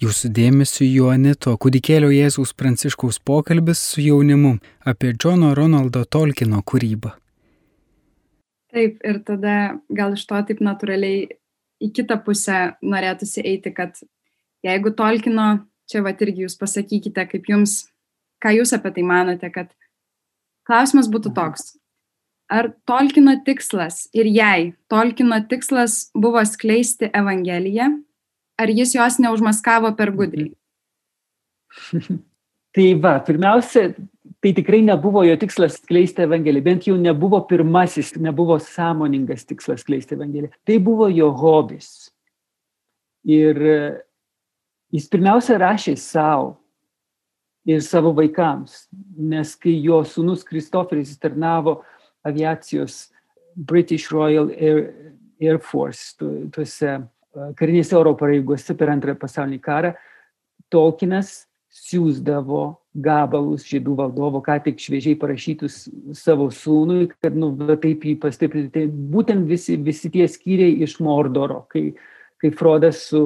Jūsų dėmesio Juanito kūdikėlio Jėzaus Pranciškaus pokalbis su jaunimu apie Džono Ronaldo Tolkino kūrybą. Taip, ir tada gal iš to taip natūraliai į kitą pusę norėtųsi eiti, kad jeigu Tolkino, čia va irgi jūs pasakykite, kaip jums, ką jūs apie tai manote, kad klausimas būtų toks. Ar Tolkino tikslas ir jei Tolkino tikslas buvo skleisti Evangeliją, ar jis jos neužmaskavo per gudriai? tai va, pirmiausia, tai tikrai nebuvo jo tikslas skleisti Evangeliją, bent jau nebuvo pirmasis, nebuvo sąmoningas tikslas skleisti Evangeliją. Tai buvo jo hobis. Ir e, jis pirmiausia rašė savo ir savo vaikams, nes kai jo sunus Kristoferis tarnavo aviacijos British Royal Air, Air Force, tuose karinėse oro pareigose per antrąją pasaulinį karą, Tolkienas siūsdavo gabalus žydų valdovo, ką tik šviežiai parašytus savo sūnui, kad, nu, taip jį pastiprinti. Tai būtent visi, visi tie skyriai iš Mordoro, kai, kai Frodas su,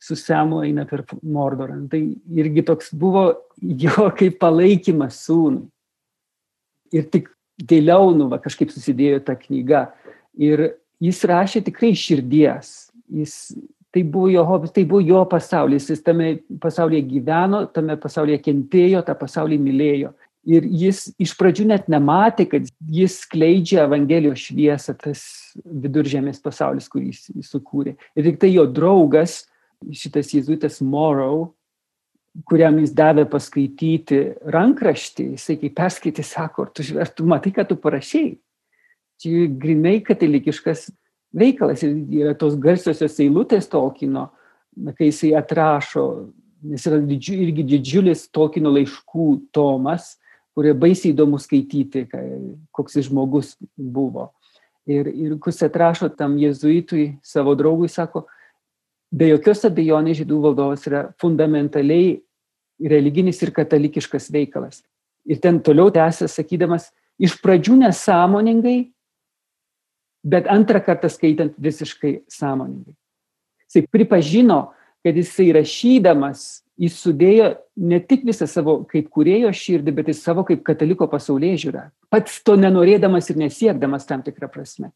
su Semu eina per Mordorą. Tai irgi toks buvo jo kaip palaikymas sūnui. Ir tik vėliau, nu, va, kažkaip susidėjo ta knyga. Ir jis rašė tikrai širdies jis, tai buvo jo hobis, tai buvo jo pasaulis, jis tame pasaulyje gyveno, tame pasaulyje kentėjo, tą pasaulį mylėjo. Ir jis iš pradžių net nematė, kad jis skleidžia Evangelijos šviesą, tas viduržėmės pasaulis, kurį jis, sukūrė. Ir tik tai jo draugas, šitas jėzuitas Morrow, kuriam jis davė paskaityti rankraštį, jisai kai perskaitė, sako, ar tu, ar tu matai, ką tu parašiai. Čia grinai katalikiškas veikalas ir yra tos garsiosios eilutės Tolkino, kai jisai atrašo, nes yra didžiu, irgi didžiulis Tolkino laiškų tomas, kurie baisiai įdomu skaityti, koks jis žmogus buvo. Ir, ir kus atrašo tam jezuitui, savo draugui, sako, be jokios abejonės žydų valdovas yra fundamentaliai religinis ir katalikiškas veikalas. Ir ten toliau tęsė sakydamas, iš pradžių nesąmoningai bet antrą kartą skaitant visiškai sąmoningai. Jisai pripažino, kad jisai rašydamas, jis sudėjo ne tik visą savo kaip kurėjo širdį, bet ir savo kaip kataliko pasaulyje žiūrą. Pats to nenorėdamas ir nesiekdamas tam tikrą prasme.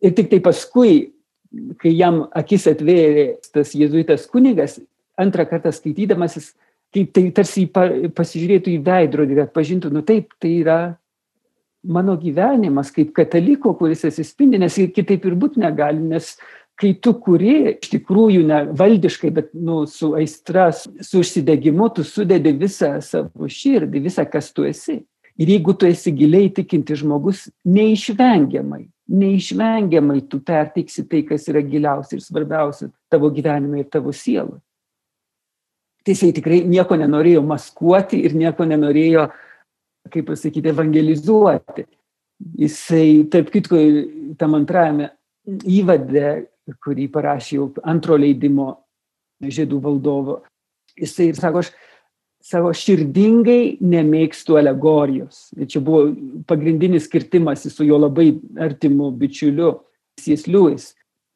Ir tik tai paskui, kai jam akis atvėrė tas jėzuitas kunigas, antrą kartą skaitydamas jis, kaip tai tarsi pasižiūrėtų į veidrodį ir atpažintų, nu taip, tai yra mano gyvenimas kaip kataliko, kuris atsispindi, nes kitaip ir būti negali, nes kai tu kuri, iš tikrųjų ne valdiškai, bet nu, su aistra, su užsidegimu, tu sudedi visą savo širdį, visą, kas tu esi. Ir jeigu tu esi giliai tikinti žmogus, neišvengiamai, neišvengiamai tu perteiksi tai, kas yra giliausia ir svarbiausia tavo gyvenime ir tavo sielui. Tai jisai tikrai nieko nenorėjo maskuoti ir nieko nenorėjo uh, kaip pasakyti, evangelizuoti. Jisai, tarp kitko, tam antrajame įvade, kurį parašė jau antro leidimo žydų valdovo, jisai sako, aš savo širdingai nemėgstu alegorijos. Ir čia buvo pagrindinis skirtimas su jo labai artimu bičiuliu C.S. Lewis.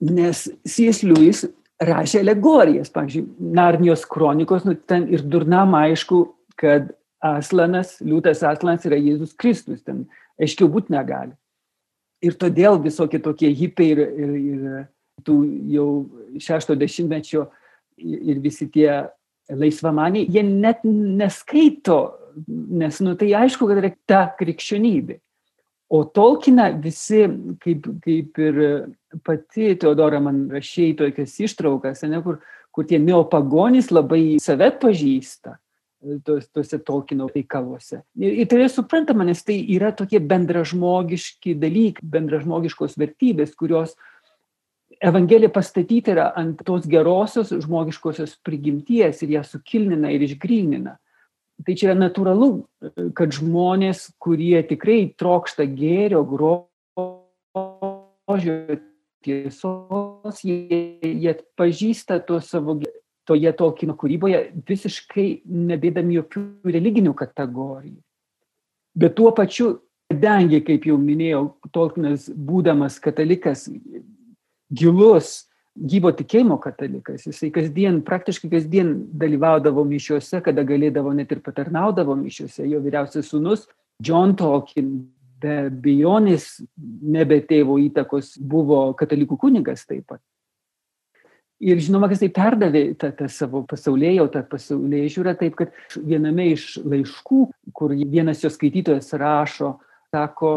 Nes C.S. Lewis rašė alegorijas, pavyzdžiui, Narnijos kronikos, nu, ten ir durnam aišku, kad Aslanas, liūtas Aslanas yra Jėzus Kristus, ten aiškiau būti negali. Ir todėl visokie tokie hipiai ir, ir, ir tų jau šešto dešimtmečio ir visi tie laisvamaniai, jie net neskaito, nes, nu, tai aišku, kad yra ta krikščionybė. O Tolkina visi, kaip, kaip ir pati Teodora man rašė tokias ištraukas, ne, kur, kur tie neopagonys labai save pažįsta tuose Tolkieno veikaluose. Ir, ir tai yra suprantama, nes tai yra tokie bendražmogiški dalykai, bendražmogiškos vertybės, kurios Evangelija pastatyti yra ant tos gerosios žmogiškosios prigimties ir ją sukilnina ir išgrynina. Tai čia yra natūralu, kad žmonės, kurie tikrai trokšta gėrio, grožio, tiesos, jie, jie pažįsta to savo toje Tolkieno kūryboje visiškai nedėdami jokių religinių kategorijų. Bet tuo pačiu, kadangi, kaip jau minėjau, Tolkienas būdamas katalikas, gilus gyvo tikėjimo katalikas. Jisai kasdien, praktiškai kasdien dalyvaudavo mišiuose, kada galėdavo net ir patarnaudavo mišiuose. Jo vyriausias sunus John Tolkien be bejonės nebe tėvo įtakos buvo katalikų kunigas taip pat. Ir žinoma, kad jisai perdavė tą, tą savo pasaulėjo, tą pasaulėjo žiūrą taip, kad viename iš laiškų, kur vienas jo skaitytojas rašo, sako,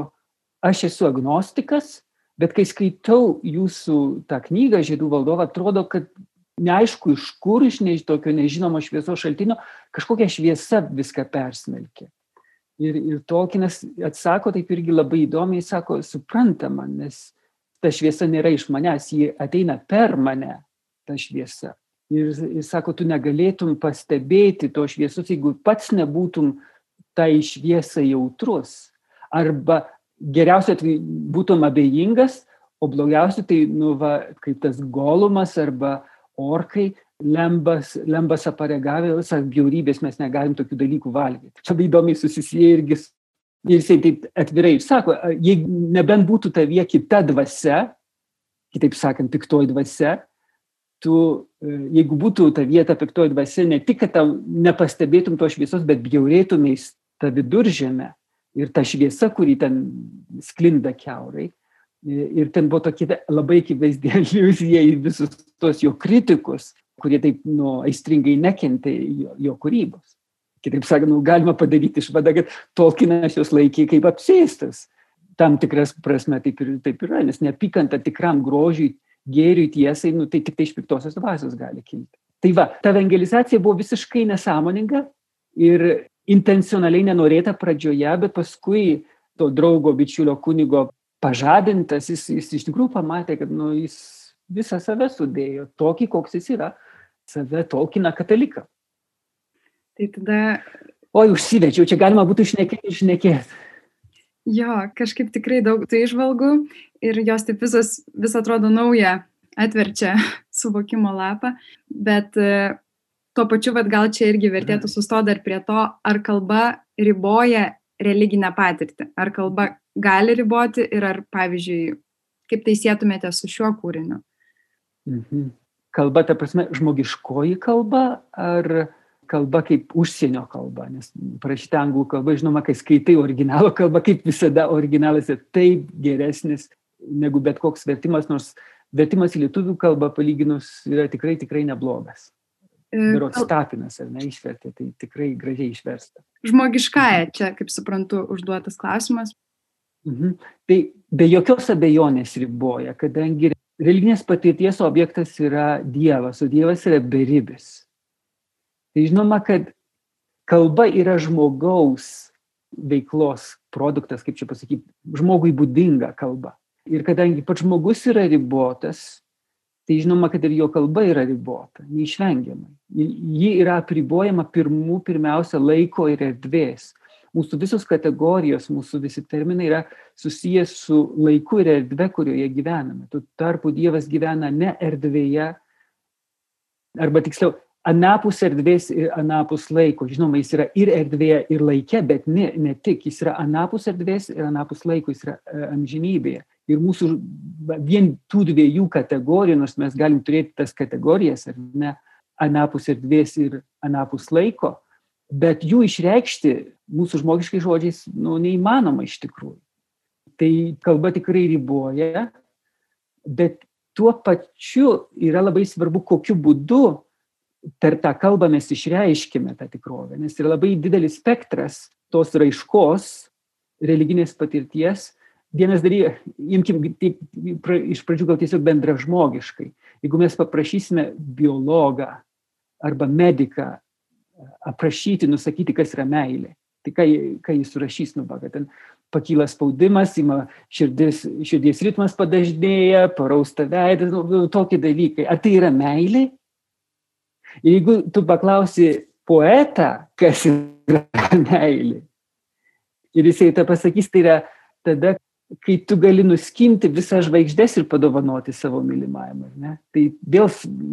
aš esu agnostikas, bet kai skaitau jūsų tą knygą Žiedų valdovą, atrodo, kad neaišku iš kur, iš ne, tokio nežinomo šviesos šaltinio, kažkokia šviesa viską persmelkė. Ir, ir Tolkienas atsako taip irgi labai įdomiai, sako, suprantama, nes ta šviesa nėra iš manęs, ji ateina per mane ta šviesa. Ir, ir sako, tu negalėtum pastebėti to šviesos, jeigu pats nebūtum tai šviesai jautrus. Arba geriausia atveju būtum abejingas, o blogiausia tai, nu, va, kaip tas golumas arba orkai, lembas, lembas aparegavę, visas bjaurybės mes negalim tokių dalykų valgyti. Čia įdomiai susisieja irgi. Ir jisai taip atvirai sako, jeigu nebent būtų tavie kita dvasia, kitaip sakant, piktoji dvasia, tu, e, jeigu būtų ta vieta piktoji dvasia, ne tik, kad tau nepastebėtum to šviesos, bet bjaurėtumės tą viduržėmę ir ta šviesa, kuri ten sklinda keurai. E, ir ten buvo tokia labai akivaizdi iliuzija į visus tos jo kritikus, kurie taip nu, aistringai nekentė jo, jo kūrybos. Kitaip sakant, nu, galima padaryti išvadą, kad Tolkienas jos laikė kaip apsėstas. Tam tikras prasme taip ir taip yra, nes neapykanta tikram grožiui gėriui tiesai, nu, tai tik tai iš piktosios dvasios gali kilti. Tai va, ta evangelizacija buvo visiškai nesąmoninga ir intencionaliai nenorėta pradžioje, bet paskui to draugo, bičiulio kunigo pažadintas, jis, jis iš tikrųjų pamatė, kad nu, jis visą save sudėjo, tokį, koks jis yra, save tolkina kataliką. Tai tada. Oi, užsivečiau, čia galima būtų išnekėti, išnekėti. Jo, kažkaip tikrai daug tų išvalgų ir jos taip visos, vis atrodo nauja, atverčia suvokimo lapą, bet e, tuo pačiu, vad gal čia irgi vertėtų sustoti dar prie to, ar kalba riboja religinę patirtį, ar kalba gali riboti ir ar, pavyzdžiui, kaip tai sėtumėte su šiuo kūriniu. Mhm. Kalba, ta prasme, žmogiškoji kalba, ar kalba kaip užsienio kalba, nes parašyta anglų kalba, žinoma, kai skaitai originalo kalbą, kaip visada originalas yra taip geresnis negu bet koks vertimas, nors vertimas į lietuvių kalbą palyginus yra tikrai, tikrai neblogas. E, Tapinas, ar ne, išvertė, tai tikrai gražiai išversta. Žmogiškąją čia, kaip suprantu, užduotas klausimas. Mhm. Tai be jokios abejonės riboja, kadangi religinės patirties objektas yra Dievas, o Dievas yra beribis. Tai žinoma, kad kalba yra žmogaus veiklos produktas, kaip čia pasakyti, žmogui būdinga kalba. Ir kadangi pats žmogus yra ribotas, tai žinoma, kad ir jo kalba yra ribota, neišvengiamai. Ji yra apribojama pirmų, pirmiausia, laiko ir erdvės. Mūsų visos kategorijos, mūsų visi terminai yra susijęs su laiku ir erdve, kurioje gyvename. Tuo tarpu Dievas gyvena ne erdvėje, arba tiksliau, anapus erdvės ir anapus laiko. Žinoma, jis yra ir erdvėje, ir laike, bet ne, ne tik. Jis yra anapus erdvės ir anapus laiko, jis yra e, amžinybėje. Ir mūsų vien tų dviejų kategorijų, nors mes galim turėti tas kategorijas, ar ne, anapus erdvės ir anapus laiko, bet jų išreikšti mūsų žmogiškai žodžiais nu, neįmanoma iš tikrųjų. Tai kalba tikrai riboja, bet tuo pačiu yra labai svarbu, kokiu būdu per tą kalbą mes išreiškime tą tikrovę, nes yra labai didelis spektras tos raiškos, religinės patirties. Vienas dalykas, imkim tik, pra, iš pradžių gal tiesiog bendražmogiškai. Jeigu mes paprašysime biologą arba mediką aprašyti, nusakyti, kas yra meilė, tai ką, ką jis surašys, nu, kad ten pakyla spaudimas, ima širdis, širdies ritmas padažnėja, parausta veidas, nu, tokie dalykai. Ar tai yra meilė? Jeigu tu paklausi poetą, kas yra meilė, ir jisai tą pasakys, tai yra tada, kai tu gali nuskinti visą žvaigždės ir padovanoti savo mylimajam. Tai vėl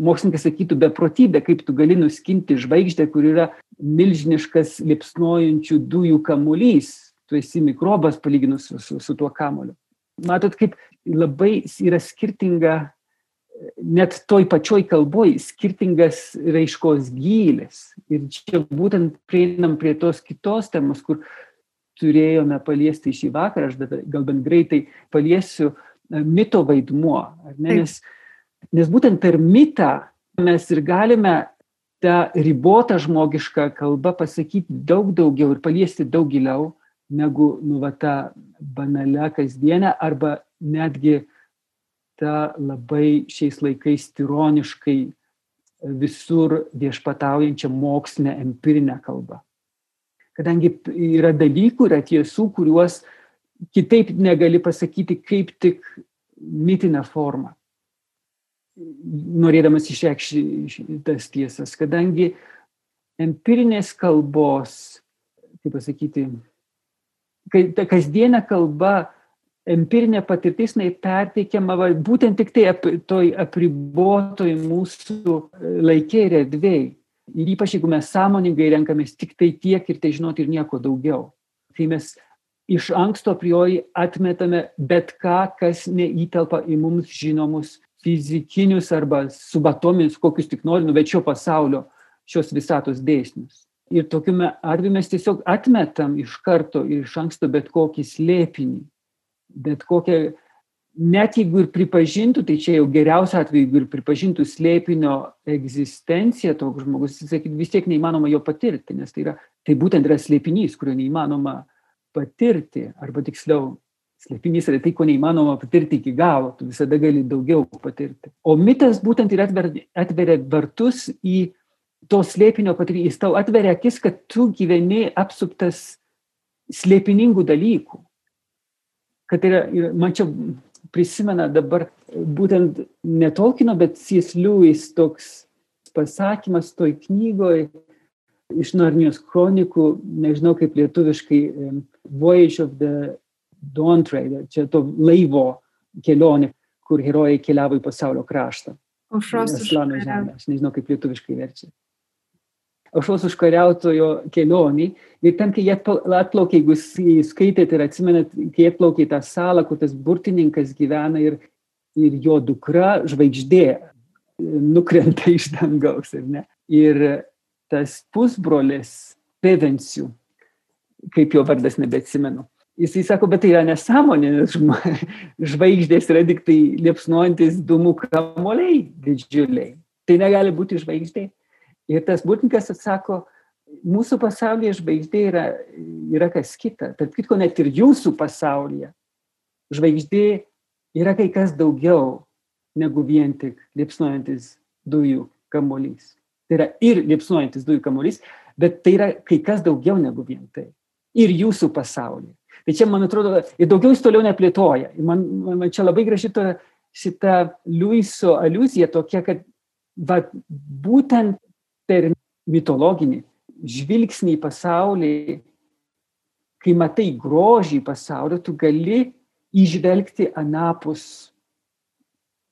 mokslininkas sakytų beprotybė, kaip tu gali nuskinti žvaigždę, kur yra milžiniškas lipsnojančių dujų kamuolys. Tu esi mikrobas palyginus su, su, su tuo kamuoliu. Matot, kaip labai yra skirtinga net toj pačioj kalboj skirtingas raiškos gylis. Ir čia būtent prieinam prie tos kitos temos, kur turėjome paliesti šį vakarą, aš dabar gal bent greitai paliesiu e, mito vaidmuo. Nes, nes būtent per mitą mes ir galime tą ribotą žmogišką kalbą pasakyti daug daugiau ir paliesti daug giliau negu nu, va, tą banalią kasdienę arba netgi tą labai šiais laikais tironiškai visur viešpataujančią mokslinę empirinę kalbą kadangi yra dalykų, yra tiesų, kuriuos kitaip negali pasakyti kaip tik mitinę formą, norėdamas išreikšti tas tiesas, kadangi empirinės kalbos, kaip pasakyti, ta kasdienė kalba, empirinė patirtis, jinai perteikiama va, būtent tik tai ap, toj apribotoj mūsų laikė ir erdvėjai. Ir ypač jeigu mes sąmoningai renkamės tik tai tiek ir tai žinoti ir nieko daugiau. Tai mes iš anksto priori atmetame bet ką, kas neįtelpa į mums žinomus fizikinius arba subatominius, kokius tik nori, nuvečio pasaulio šios visatos dėsnius. Ir tokiu atveju mes tiesiog atmetam iš karto ir iš anksto bet kokį slėpinį, bet kokią net jeigu ir pripažintų, tai čia jau geriausia atveju, jeigu ir pripažintų slėpinio egzistenciją toks žmogus, jis sakytų, vis tiek neįmanoma jo patirti, nes tai, yra, tai būtent yra slėpinys, kurio neįmanoma patirti, arba tiksliau, slėpinys yra tai, ko neįmanoma patirti iki galo, tu visada gali daugiau patirti. O mitas būtent ir atveria, atveria vartus į to slėpinio patirtį, jis tau atveria akis, kad tu gyveni apsuptas slėpiningų dalykų. Kad yra, man čia prisimena dabar būtent ne Tolkieno, bet C.S. Lewis toks pasakymas toj knygoj iš Narnijos kronikų, nežinau kaip lietuviškai, Voyage of the Dawn Trader, čia to laivo kelionė, kur herojai keliavo į pasaulio kraštą. Aušros aš nežinau kaip lietuviškai verčia aušros užkariautojo kelionį. Ir ten, kai jie atplaukė, jeigu skaitėte ir atsimenat, kai atplaukė į tą salą, kur tas burtininkas gyvena ir, ir jo dukra žvaigždė nukrenta iš dangaus. Ir, ir tas pusbrolis Pevensių, kaip jo vardas nebeatsimenu. Jisai sako, bet tai yra nesąmonė, nes žvaigždės yra tik tai liepsnuojantis dūmų kamoliai didžiuliai. Tai negali būti žvaigždė. Ir tas būtininkas atsako, mūsų pasaulyje žvaigždė yra, yra kas kita. Tarp kitko, net ir jūsų pasaulyje žvaigždė yra kai kas daugiau negu vien tik liepsnojantis dujų kamolys. Tai yra ir liepsnojantis dujų kamolys, bet tai yra kai kas daugiau negu vien tai. Ir jūsų pasaulyje. Tai čia, man atrodo, ir daugiau jis toliau neplėtoja. Ir man, man čia labai graži to, šita Luiso aluzija tokia, kad va, būtent per mitologinį žvilgsnį į pasaulį, kai matai grožį pasaulio, tu gali išvelgti anapus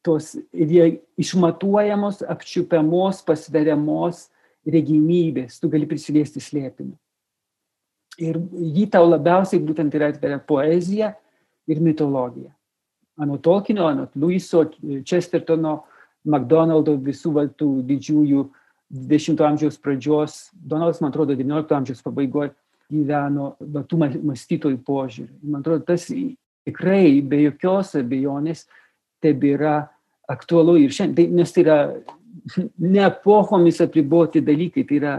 tos išmatuojamos, apčiupiamos, pasveriamos regimybės, tu gali prisiliesti slėpinį. Ir jį tau labiausiai būtent yra atveria poezija ir mitologija. Anot Tolkieno, anot Luiso, Chestertono, McDonaldo, visų tų didžiųjų uh, 20 amžiaus pradžios, Donaldas, man atrodo, 19 amžiaus pabaigoje gyveno tų mąstytojų požiūrį. Man atrodo, tas tikrai be jokios abejonės tebėra aktualu ir šiandien, nes tai yra ne epochomis apriboti dalykai, tai yra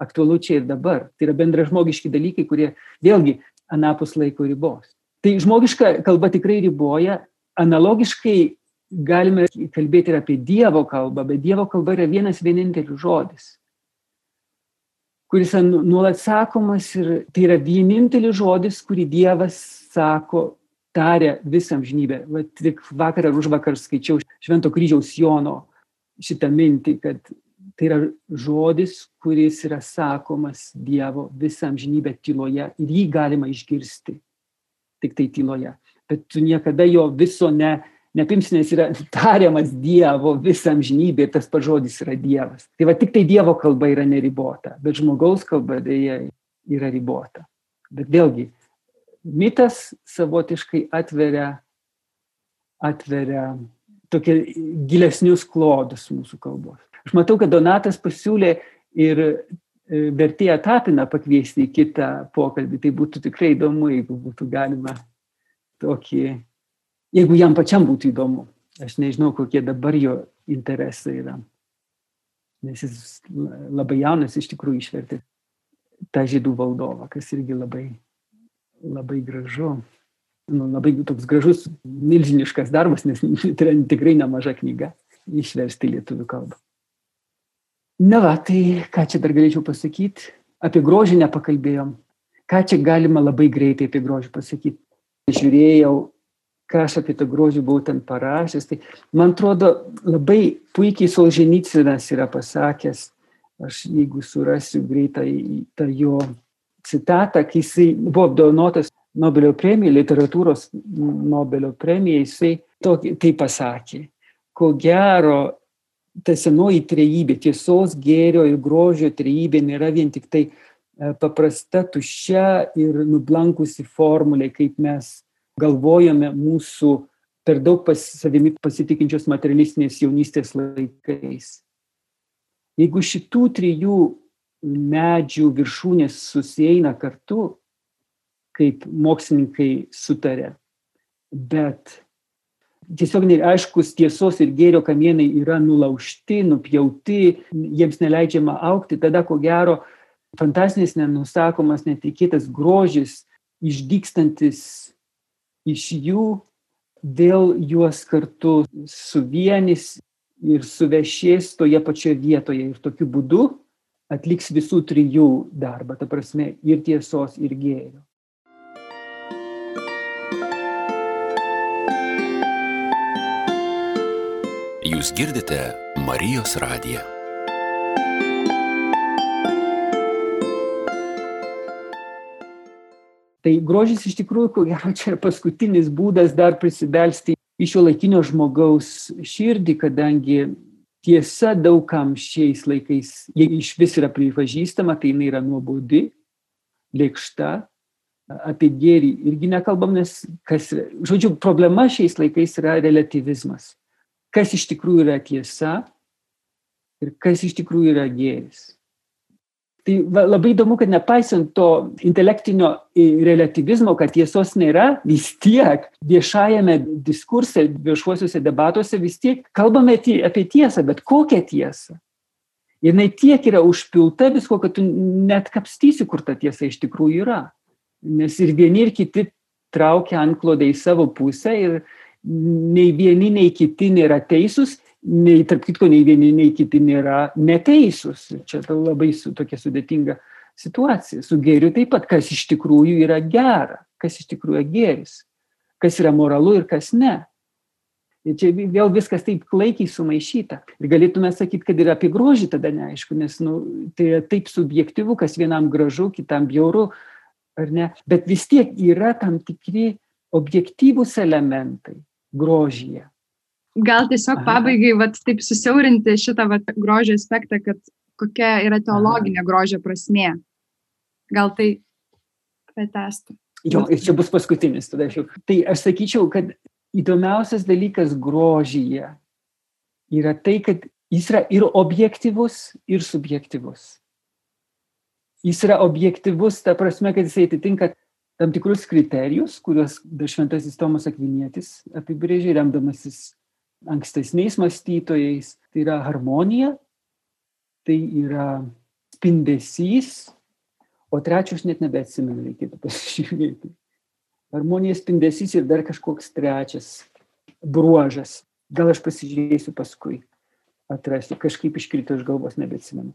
aktualu čia ir dabar. Tai yra bendražmogiški dalykai, kurie vėlgi anapus laiko ribos. Tai žmogiška kalba tikrai riboja, analogiškai galime kalbėti ir apie Dievo kalbą, bet Dievo kalba yra vienas vienintelis žodis, kuris nuolat sakomas ir tai yra vienintelis žodis, kurį Dievas sako, tarė visam žinybę. Va, tik vakar ar už vakar skaičiau Švento kryžiaus Jono šitą mintį, kad tai yra žodis, kuris yra sakomas Dievo visam žinybę tyloje ir jį galima išgirsti tik tai tyloje. Bet tu niekada jo viso ne, nepimsi, nes yra tariamas Dievo visam žinybė ir tas pats žodis yra Dievas. Tai va tik tai Dievo kalba yra neribota, bet žmogaus kalba dėja yra ribota. Bet vėlgi, mitas savotiškai atveria, atveria tokie gilesnius klodus mūsų kalbos. Aš matau, kad Donatas pasiūlė ir e, vertėją Tapiną pakviesti į kitą pokalbį. Tai būtų tikrai įdomu, jeigu būtų galima tokį, jeigu jam pačiam būtų įdomu. Aš nežinau, kokie dabar jo interesai yra. Nes jis labai jaunas iš tikrųjų išvertė tą žydų valdovą, kas irgi labai, labai gražu nu, labai toks gražus, milžiniškas darbas, nes tai yra tikrai nemaža knyga išversti lietuvių kalbą. Na va, tai ką čia dar galėčiau pasakyti? Apie grožį nepakalbėjom. Ką čia galima labai greitai apie grožį pasakyti? Žiūrėjau, ką aš apie tą grožį buvau ten parašęs. Tai man atrodo, labai puikiai Solženicinas yra pasakęs, aš jeigu surasiu greitai tą jo citatą, kai jisai buvo apdovanotas Nobelio premiją, literatūros Nobelio premiją, jisai tokį, tai pasakė. Ko gero, ta senoji trejybė, tiesos, gėrio ir grožio trejybė nėra vien tik tai e, paprasta, tuščia ir nublankusi formulė, kaip mes galvojame mūsų per daug pas, savimi pasitikinčios materialistinės jaunystės laikais. Jeigu šitų trijų medžių viršūnės susieina kartu, kaip mokslininkai sutarė. Bet tiesiog aiškus tiesos ir gėrio kamienai yra nulaužti, nupjauti, jiems neleidžiama aukti, tada ko gero fantastinis, nenusakomas, netikėtas grožis, išdykstantis iš jų, vėl juos kartu suvienys ir suvešės toje pačioje vietoje ir tokiu būdu atliks visų trijų darbą, ta prasme ir tiesos, ir gėrio. Jūs girdite Marijos radiją. Tai grožis iš tikrųjų, ko gero, čia paskutinis būdas dar prisibelsti į šio laikinio žmogaus širdį, kadangi tiesa daugam šiais laikais, jei iš vis yra pripažįstama, tai jinai yra nuobodi, lėkšta, apie gėrį irgi nekalbam, nes kas, žodžiu, problema šiais laikais yra relativizmas kas iš tikrųjų yra tiesa ir kas iš tikrųjų yra gėris. Tai va, labai įdomu, kad nepaisant to intelektinio relativizmo, kad tiesos nėra, vis tiek viešajame diskurse, viešuosiuose debatuose vis tiek kalbame apie tiesą, bet kokią tiesą. Ir jinai tiek yra užpilta visko, kad tu net kapstysi, kur ta tiesa iš tikrųjų yra. Nes ir vieni, ir kiti traukia antklodę į savo pusę ir, nei vieni, nei kiti nėra teisūs, nei, tarp kitko, nei vieni, nei kiti nėra neteisūs. Čia labai su, tokia sudėtinga situacija. Su gėriu taip pat, kas iš tikrųjų yra gera, kas iš tikrųjų yra gėris, kas yra moralu ir kas ne. Ir čia vėl viskas taip klaikiai sumaišyta. Ir galėtume sakyti, kad ir apie grožį tada neaišku, nes nu, tai yra taip subjektivu, kas vienam gražu, kitam bjauru, ar ne. Bet vis tiek yra tam tikri objektyvūs elementai, grožyje. Gal tiesiog pabaigai, vat, taip susiaurinti šitą vat, grožio aspektą, kad kokia yra teologinė grožio prasmė. Gal tai pratestų. Jo, ir čia bus paskutinis, tada aš jau. Tai aš sakyčiau, kad įdomiausias dalykas grožyje yra tai, kad jis yra ir objektivus, ir subjektivus. Jis yra objektivus, ta prasme, kad jisai atitinka tam tikrus kriterijus, kuriuos šventasis Tomas Akvinėtis apibrėžė, remdamasis ankstesniais mąstytojais. Tai yra harmonija, tai yra spindesys, o trečio aš net nebeatsimenu, reikėtų pasižiūrėti. Harmonija, spindesys ir dar kažkoks trečias bruožas. Gal aš pasižiūrėsiu paskui, atrasiu, kažkaip iškrito iš galvos, nebeatsimenu.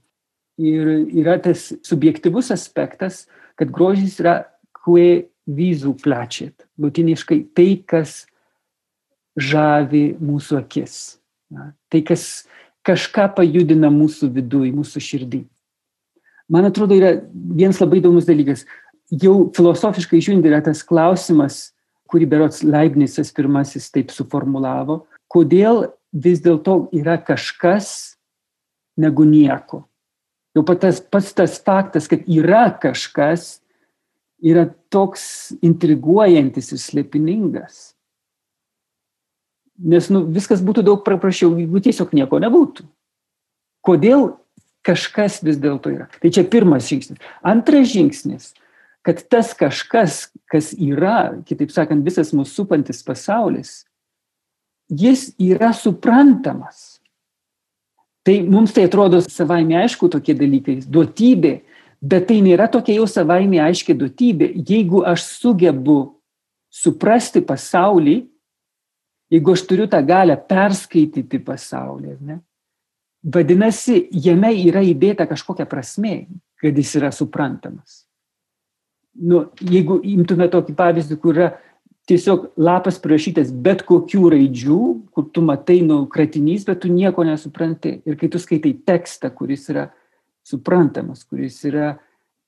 Ir yra tas subjektivus aspektas, kad grožis yra kue vizu placet. Latiniškai tai, kas žavi mūsų akis. Na, tai, kas kažką pajudina mūsų viduje, mūsų širdį. Man atrodo, yra vienas labai įdomus dalykas. Jau filosofiškai žiūrint yra tas klausimas, kurį berots Leibnicas pirmasis taip suformulavo, kodėl vis dėlto yra kažkas negu nieko. Jau pats, pats tas faktas, kad yra kažkas, yra toks intriguojantis ir slėpiningas. Nes nu, viskas būtų daug paprasčiau, jeigu tiesiog nieko nebūtų. Kodėl kažkas vis dėlto yra? Tai čia pirmas žingsnis. Antras žingsnis, kad tas kažkas, kas yra, kitaip sakant, visas mūsų supantis pasaulis, jis yra suprantamas. Tai mums tai atrodo savaime aišku tokie dalykai, duotybė, bet tai nėra tokia jau savaime aiški duotybė. Jeigu aš sugebu suprasti pasaulį, jeigu aš turiu tą galę perskaityti pasaulį, ne, vadinasi, jame yra įdėta kažkokia prasme, kad jis yra suprantamas. Nu, jeigu imtume tokį pavyzdį, kur yra tiesiog lapas prirašytas bet kokių raidžių, kur tu matai, nu, kratinys, bet tu nieko nesupranti. Ir kai tu skaitai tekstą, kuris yra suprantamas, kuris yra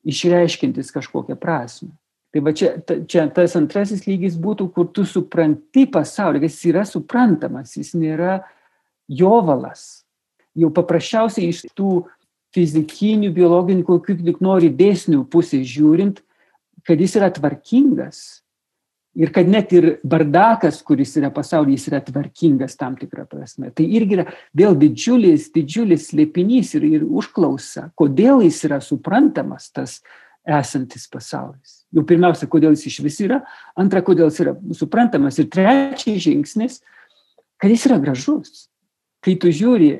išreiškintis kažkokią prasme. Tai va čia, čia tas antrasis lygis būtų, kur tu supranti pasaulį, jis yra suprantamas, jis nėra jovalas. Jau paprasčiausiai iš tų fizikinių, biologinių, kokių tik nori dėsnių pusės žiūrint, kad jis yra tvarkingas. Ir kad net ir bardakas, kuris yra pasaulyje, jis yra tvarkingas tam tikrą prasme. Tai irgi yra vėl didžiulis, didžiulis slėpinys ir, ir užklausa, kodėl jis yra suprantamas tas esantis pasaulis. Jau pirmiausia, kodėl jis iš vis yra, antra, kodėl jis yra suprantamas ir trečias žingsnis, kad jis yra gražus. Kai tu žiūri,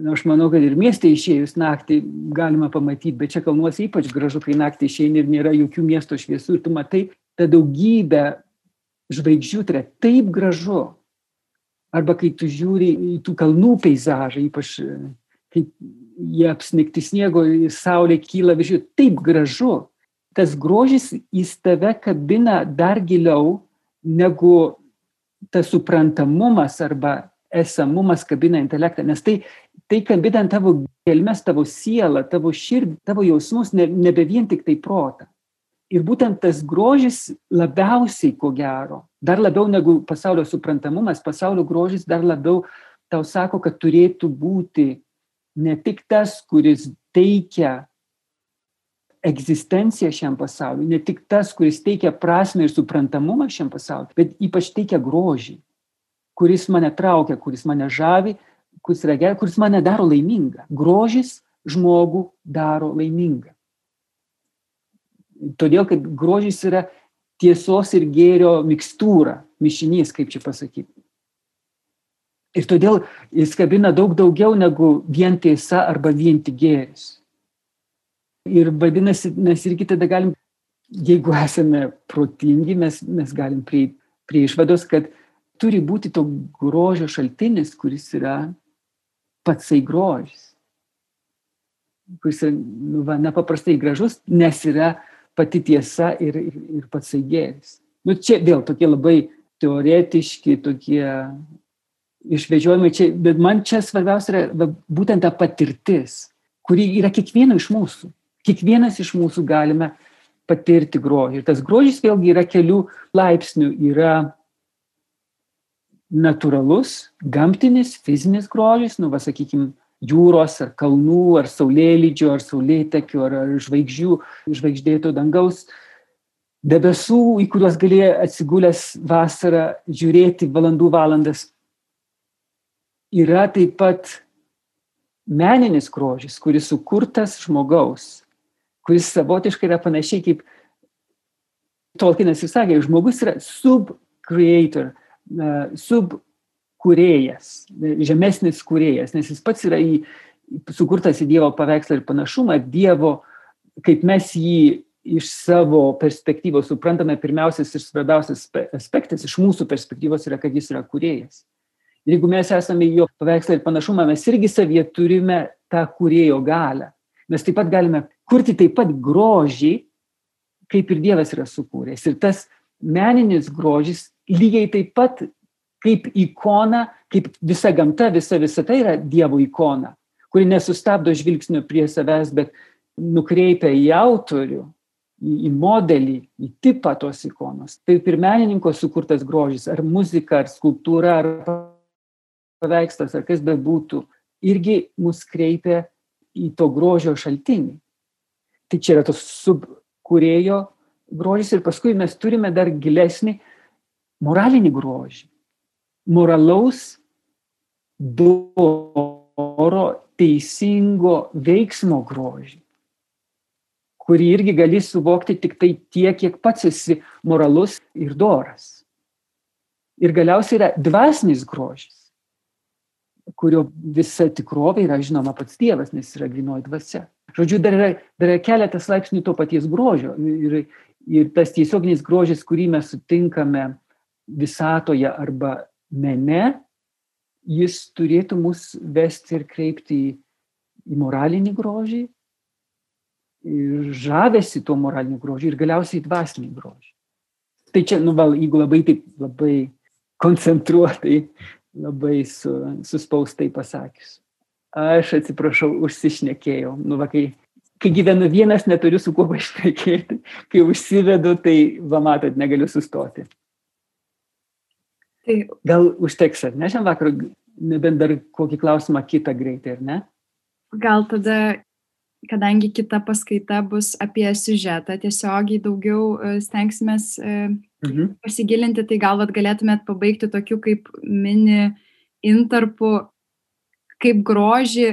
na, aš manau, kad ir miestė išėjus naktį galima pamatyti, bet čia kalnuose ypač gražu, kai naktį išeini ir nėra jokių miesto šviesų ir tu matai tą daugybę žvaigždžių, tai yra taip gražu. Arba kai tu žiūri į tų kalnų peizažą, ypač kaip jie apsnigti sniego, saulė kyla virš jų, taip gražu. Tas grožis į tave kabina dar giliau negu tas suprantamumas arba esamumas kabina intelektą, nes tai, tai kabina tavo gelmes, tavo sielą, tavo širdį, tavo jausmus, ne, nebe vien tik tai protą. Ir būtent tas grožis labiausiai, ko gero, dar labiau negu pasaulio suprantamumas, pasaulio grožis dar labiau tau sako, kad turėtų būti ne tik tas, kuris teikia egzistenciją šiam pasauliu, ne tik tas, kuris teikia prasme ir suprantamumą šiam pasauliu, bet ypač teikia grožį, kuris mane traukia, kuris mane žavi, kuris yra geras, kuris mane daro laimingą. Grožis žmogų daro laimingą. Todėl, kad grožis yra tiesos ir gėrio mikstūra, mišinys, kaip čia pasakyti. Ir todėl jis kabina daug daugiau negu vien tiesa arba vien tik gėris. Ir vadinasi, mes irgi tada galim, jeigu esame protingi, mes, mes galim prie, prie išvados, kad turi būti to grožio šaltinis, kuris yra patsai grožis. Kuris yra nu, va, nepaprastai gražus, nes yra pati tiesa ir, ir, ir patsai gėris. Nu, čia vėl tokie labai teoretiški, tokie išvežiojimai čia, bet man čia svarbiausia yra būtent ta patirtis, kuri yra kiekvieno iš mūsų. Kiekvienas iš mūsų galime patirti grožį. Ir tas grožis vėlgi yra kelių laipsnių. Yra natūralus, gamtinis, fizinis grožis, nu, va, sakykime, jūros ar kalnų, ar saulėlydžio, ar saulėtekių, ar, ar žvaigždžių, žvaigždėto dangaus, debesų, į kuriuos galėjo atsigulęs vasarą žiūrėti valandų valandas yra taip pat meninis grožis, kuris sukurtas žmogaus, kuris savotiškai yra panašiai kaip Tolkienas ir sakė, žmogus yra sub-creator, sub-kurėjas, žemesnis kurėjas, nes jis pats yra į, sukurtas į Dievo paveikslą ir panašumą, Dievo, kaip mes jį iš savo perspektyvos suprantame, pirmiausias ir svarbiausias aspektas iš mūsų perspektyvos yra, kad jis yra kurėjas. Ir jeigu mes esame jo paveikslą ir panašumą, mes irgi savyje turime tą kurėjo galę. Mes taip pat galime kurti taip pat grožį, kaip ir Dievas yra sukūręs. Ir tas meninis grožis lygiai taip pat kaip ikona, kaip visa gamta, visa visata yra Dievo ikona, kuri nesustabdo žvilgsnio prie savęs, bet nukreipia į autorių, į, modelį, į tipą tos ikonos. Tai ir menininko sukurtas grožis, ar muzika, ar skulptūra, ar paveikslas ar kas bebūtų, irgi mus kreipia į to grožio šaltinį. Tai čia yra tos subkūrėjo grožis ir paskui mes turime dar gilesnį moralinį grožį. moralaus, doro, teisingo veiksmo grožį, kurį irgi gali suvokti tik tai tiek, kiek pats esi moralus ir doras. Ir galiausiai yra dvasinis grožis, kurio visa tikrovė yra žinoma pats Dievas, nes yra grinoji dvasia. Žodžiu, dar yra, dar yra keletas laipsnių to paties grožio. Ir, ir tas tiesioginis grožis, kurį mes sutinkame visatoje arba mene, jis turėtų mus vesti ir kreipti į, į moralinį grožį, ir žavesi tuo moraliniu grožiu ir galiausiai dvasinį grožį. Tai čia, nu, val, jeigu labai taip, labai koncentruotai, labai su, suspaustai pasakius. Aš atsiprašau, užsišnekėjau. Nu, va, kai, kai gyvenu vienas, neturiu su kuo pašnekėti. Kai užsivedu, tai, va, matot, negaliu sustoti. Tai... Gal užteks, ar ne, šiandien vakarą, nebent dar kokį klausimą kitą greitai, ar ne? Gal tada, kadangi kita paskaita bus apie siužetą, tiesiogiai daugiau e, stengsime mhm. pasigilinti, tai gal vat, galėtumėt pabaigti tokiu kaip mini intarpu, kaip grožį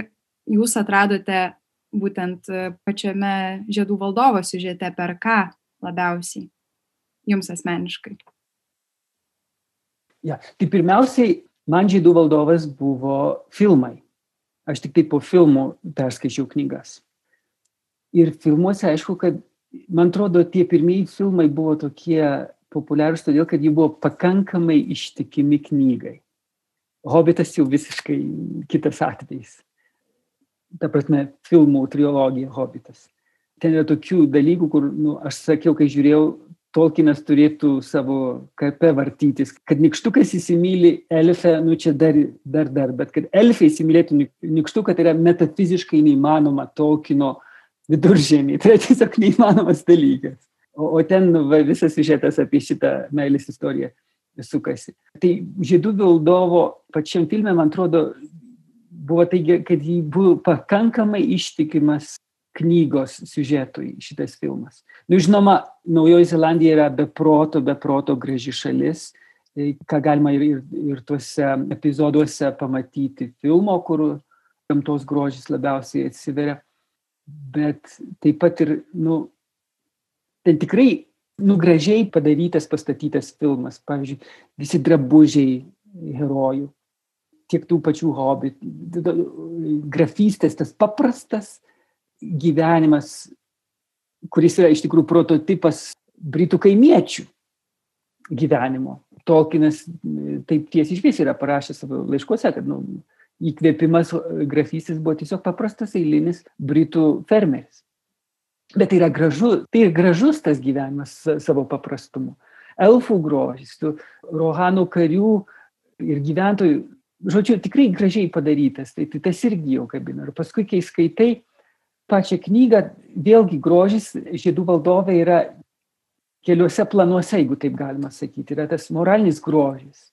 jūs atradote būtent e, pačiame žiedų valdovo siužete, per ką labiausiai jums asmeniškai. Ja. Tai pirmiausiai, man žydų valdovas buvo filmai. Aš tik tai po filmų perskaičiau knygas. Ir filmuose, aišku, kad, man atrodo, tie pirmieji filmai buvo tokie populiarūs, todėl kad jie buvo pakankamai ištikimi knygai. Hobbitas jau visiškai kitas atvejis. Ta prasme, filmų trilogija Hobbitas. Ten yra tokių dalykų, kur, nu, aš sakiau, kai žiūrėjau Tolkienas turėtų savo kape vartytis, kad nikštukas įsimylė elfę, nu čia dar, dar, dar, bet kad elfė įsimylėtų nikštuką, tai yra metafiziškai neįmanoma Tolkieno viduržėmį, tai yra tiesiog neįmanomas dalykas. O, o ten va, visas siužetas apie šitą meilės istoriją sukasi. Tai žiedų valdovo pačiam filmė, man atrodo, buvo tai, kad jį buvo pakankamai ištikimas knygos siužetui šitas filmas. Nu, žinoma, Naujoji Zelandija yra beproto, beproto graži šalis, tai ką galima ir, ir, ir tuose epizoduose pamatyti filmo, kur gamtos grožis labiausiai atsiveria. Bet taip pat ir, nu, ten tikrai, nu, gražiai padarytas, pastatytas filmas. Pavyzdžiui, visi drabužiai herojų, tiek tų pačių hobbit, grafystės, tas paprastas, gyvenimas, kuris yra iš tikrųjų prototipas Britų kaimiečių gyvenimo. Tolkienas taip tiesiai išvis yra parašęs savo laiškuose, kad nu, įkvėpimas grafystis buvo tiesiog paprastas eilinis Britų fermeris. Bet tai yra gražu, tai ir gražus tas gyvenimas savo paprastumu. Elfų grožis, Rohanų karių ir gyventojų, žodžiu, tikrai gražiai padarytas, tai, tai tas irgi jau kabina. Ir paskui, kai skaitai, pačią knygą, vėlgi grožis žiedų valdovai yra keliuose planuose, jeigu taip galima sakyti, yra tas moralinis grožis.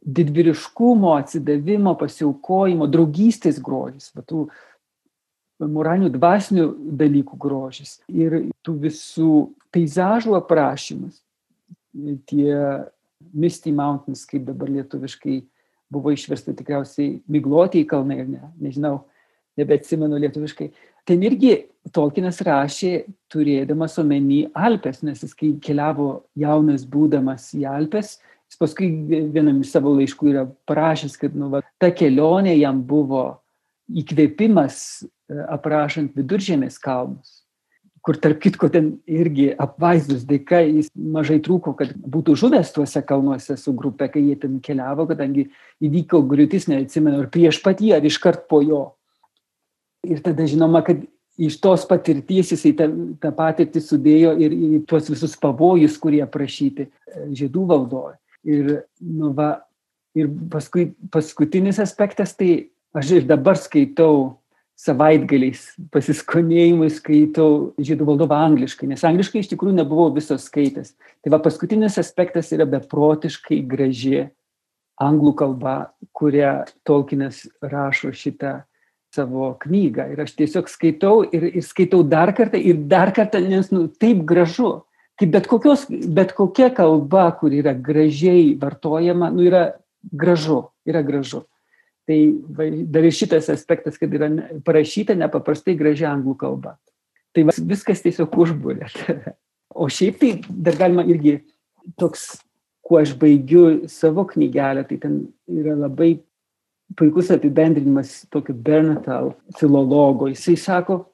Didvyriškumo, atsidavimo, pasiaukojimo, draugystės grožis, va, tų moralinių dvasinių dalykų grožis ir tų visų peizažų aprašymas. Tie Misty Mountains, kaip dabar lietuviškai buvo išversta tikriausiai miglotieji kalnai, ne, nežinau, nebeatsimenu lietuviškai. Ten irgi Tolkienas rašė, turėdamas omeny Alpes, nes jis kai keliavo jaunas būdamas į Alpes, jis paskui vienam iš savo laiškų yra parašęs, kad nu, va, ta kelionė jam buvo įkvėpimas e, aprašant viduržėmės kalnus kur tarp kitko ten irgi apvaizdus dėka jis mažai trūko, kad būtų žuvęs tuose kalnuose su grupe, kai jie ten keliavo, kadangi įvyko griūtis, neatsimenu, ar prieš pat jį, ar iškart po jo. Ir tada žinoma, kad iš tos patirties jisai tą, tą patirtį sudėjo ir į tuos visus pavojus, kurie aprašyti e, žiedų valdoje. Ir, nu, va, ir paskui paskutinis aspektas, tai aš ir dabar skaitau savaitgaliais pasiskonėjimui skaitau žydų valdovą angliškai, nes angliškai iš tikrųjų nebuvau visos skaitęs. Tai va paskutinis aspektas yra beprotiškai graži anglų kalba, kurią Tolkienas rašo šitą savo knygą ir aš tiesiog skaitau ir, ir skaitau dar kartą ir dar kartą, nes nu, taip gražu. Kaip bet, kokios, bet kokia kalba, kur yra gražiai vartojama, nu, yra gražu, yra gražu. Tai va, dar ir šitas aspektas, kad yra parašyta nepaprastai gražia anglų kalba. Tai va, viskas tiesiog užbūrė. O šiaip tai dar galima irgi toks, kuo aš baigiu savo knygelę, tai ten yra labai puikus apibendrinimas tokio Bernatal filologo. Jisai sako,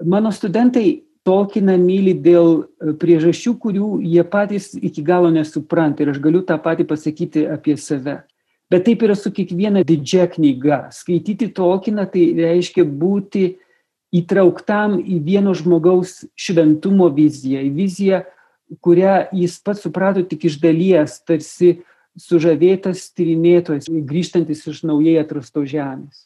mano studentai Tolkieną myli dėl e, priežasčių, kurių jie patys iki galo nesupranta ir aš galiu tą patį pasakyti apie save. Bet taip yra su kiekviena didžia knyga. Skaityti Tolkieną tai reiškia būti įtrauktam į vieno žmogaus šventumo viziją, į viziją, kurią jis pats suprato tik iš dalies, tarsi sužavėtas tyrinėtojas, grįžtantis iš naujai atrastos žemės.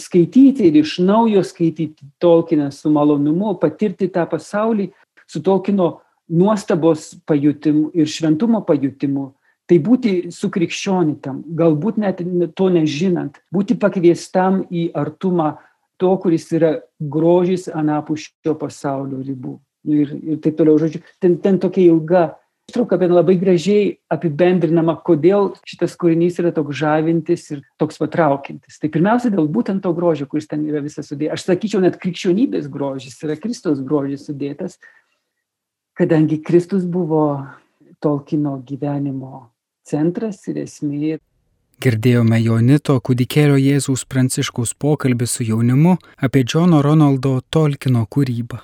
Skaityti ir iš naujo skaityti Tolkieną su malonumu, patirti tą pasaulį su Tolkieno nuostabos pajutimu ir šventumo pajutimu, tai būti sukrikščionitam, galbūt net to nežinant, būti pakviestam į artumą to, kuris yra grožis anapus šio pasaulio ribų. Ir, ir taip toliau, žodžiu, ten, ten tokia ilga ištrauka, bet labai gražiai apibendrinama, kodėl šitas kūrinys yra toks žavintis ir toks patraukintis. Tai pirmiausia, dėl būtent to grožio, kuris ten yra visas sudėtas. Aš sakyčiau, net krikščionybės grožis yra Kristos grožis sudėtas, kadangi Kristus buvo Tolkino gyvenimo centras ir esmė. Girdėjome Jonito kūdikėlio Jėzaus Pranciškaus pokalbį su jaunimu apie Džono Ronaldo Tolkino kūrybą.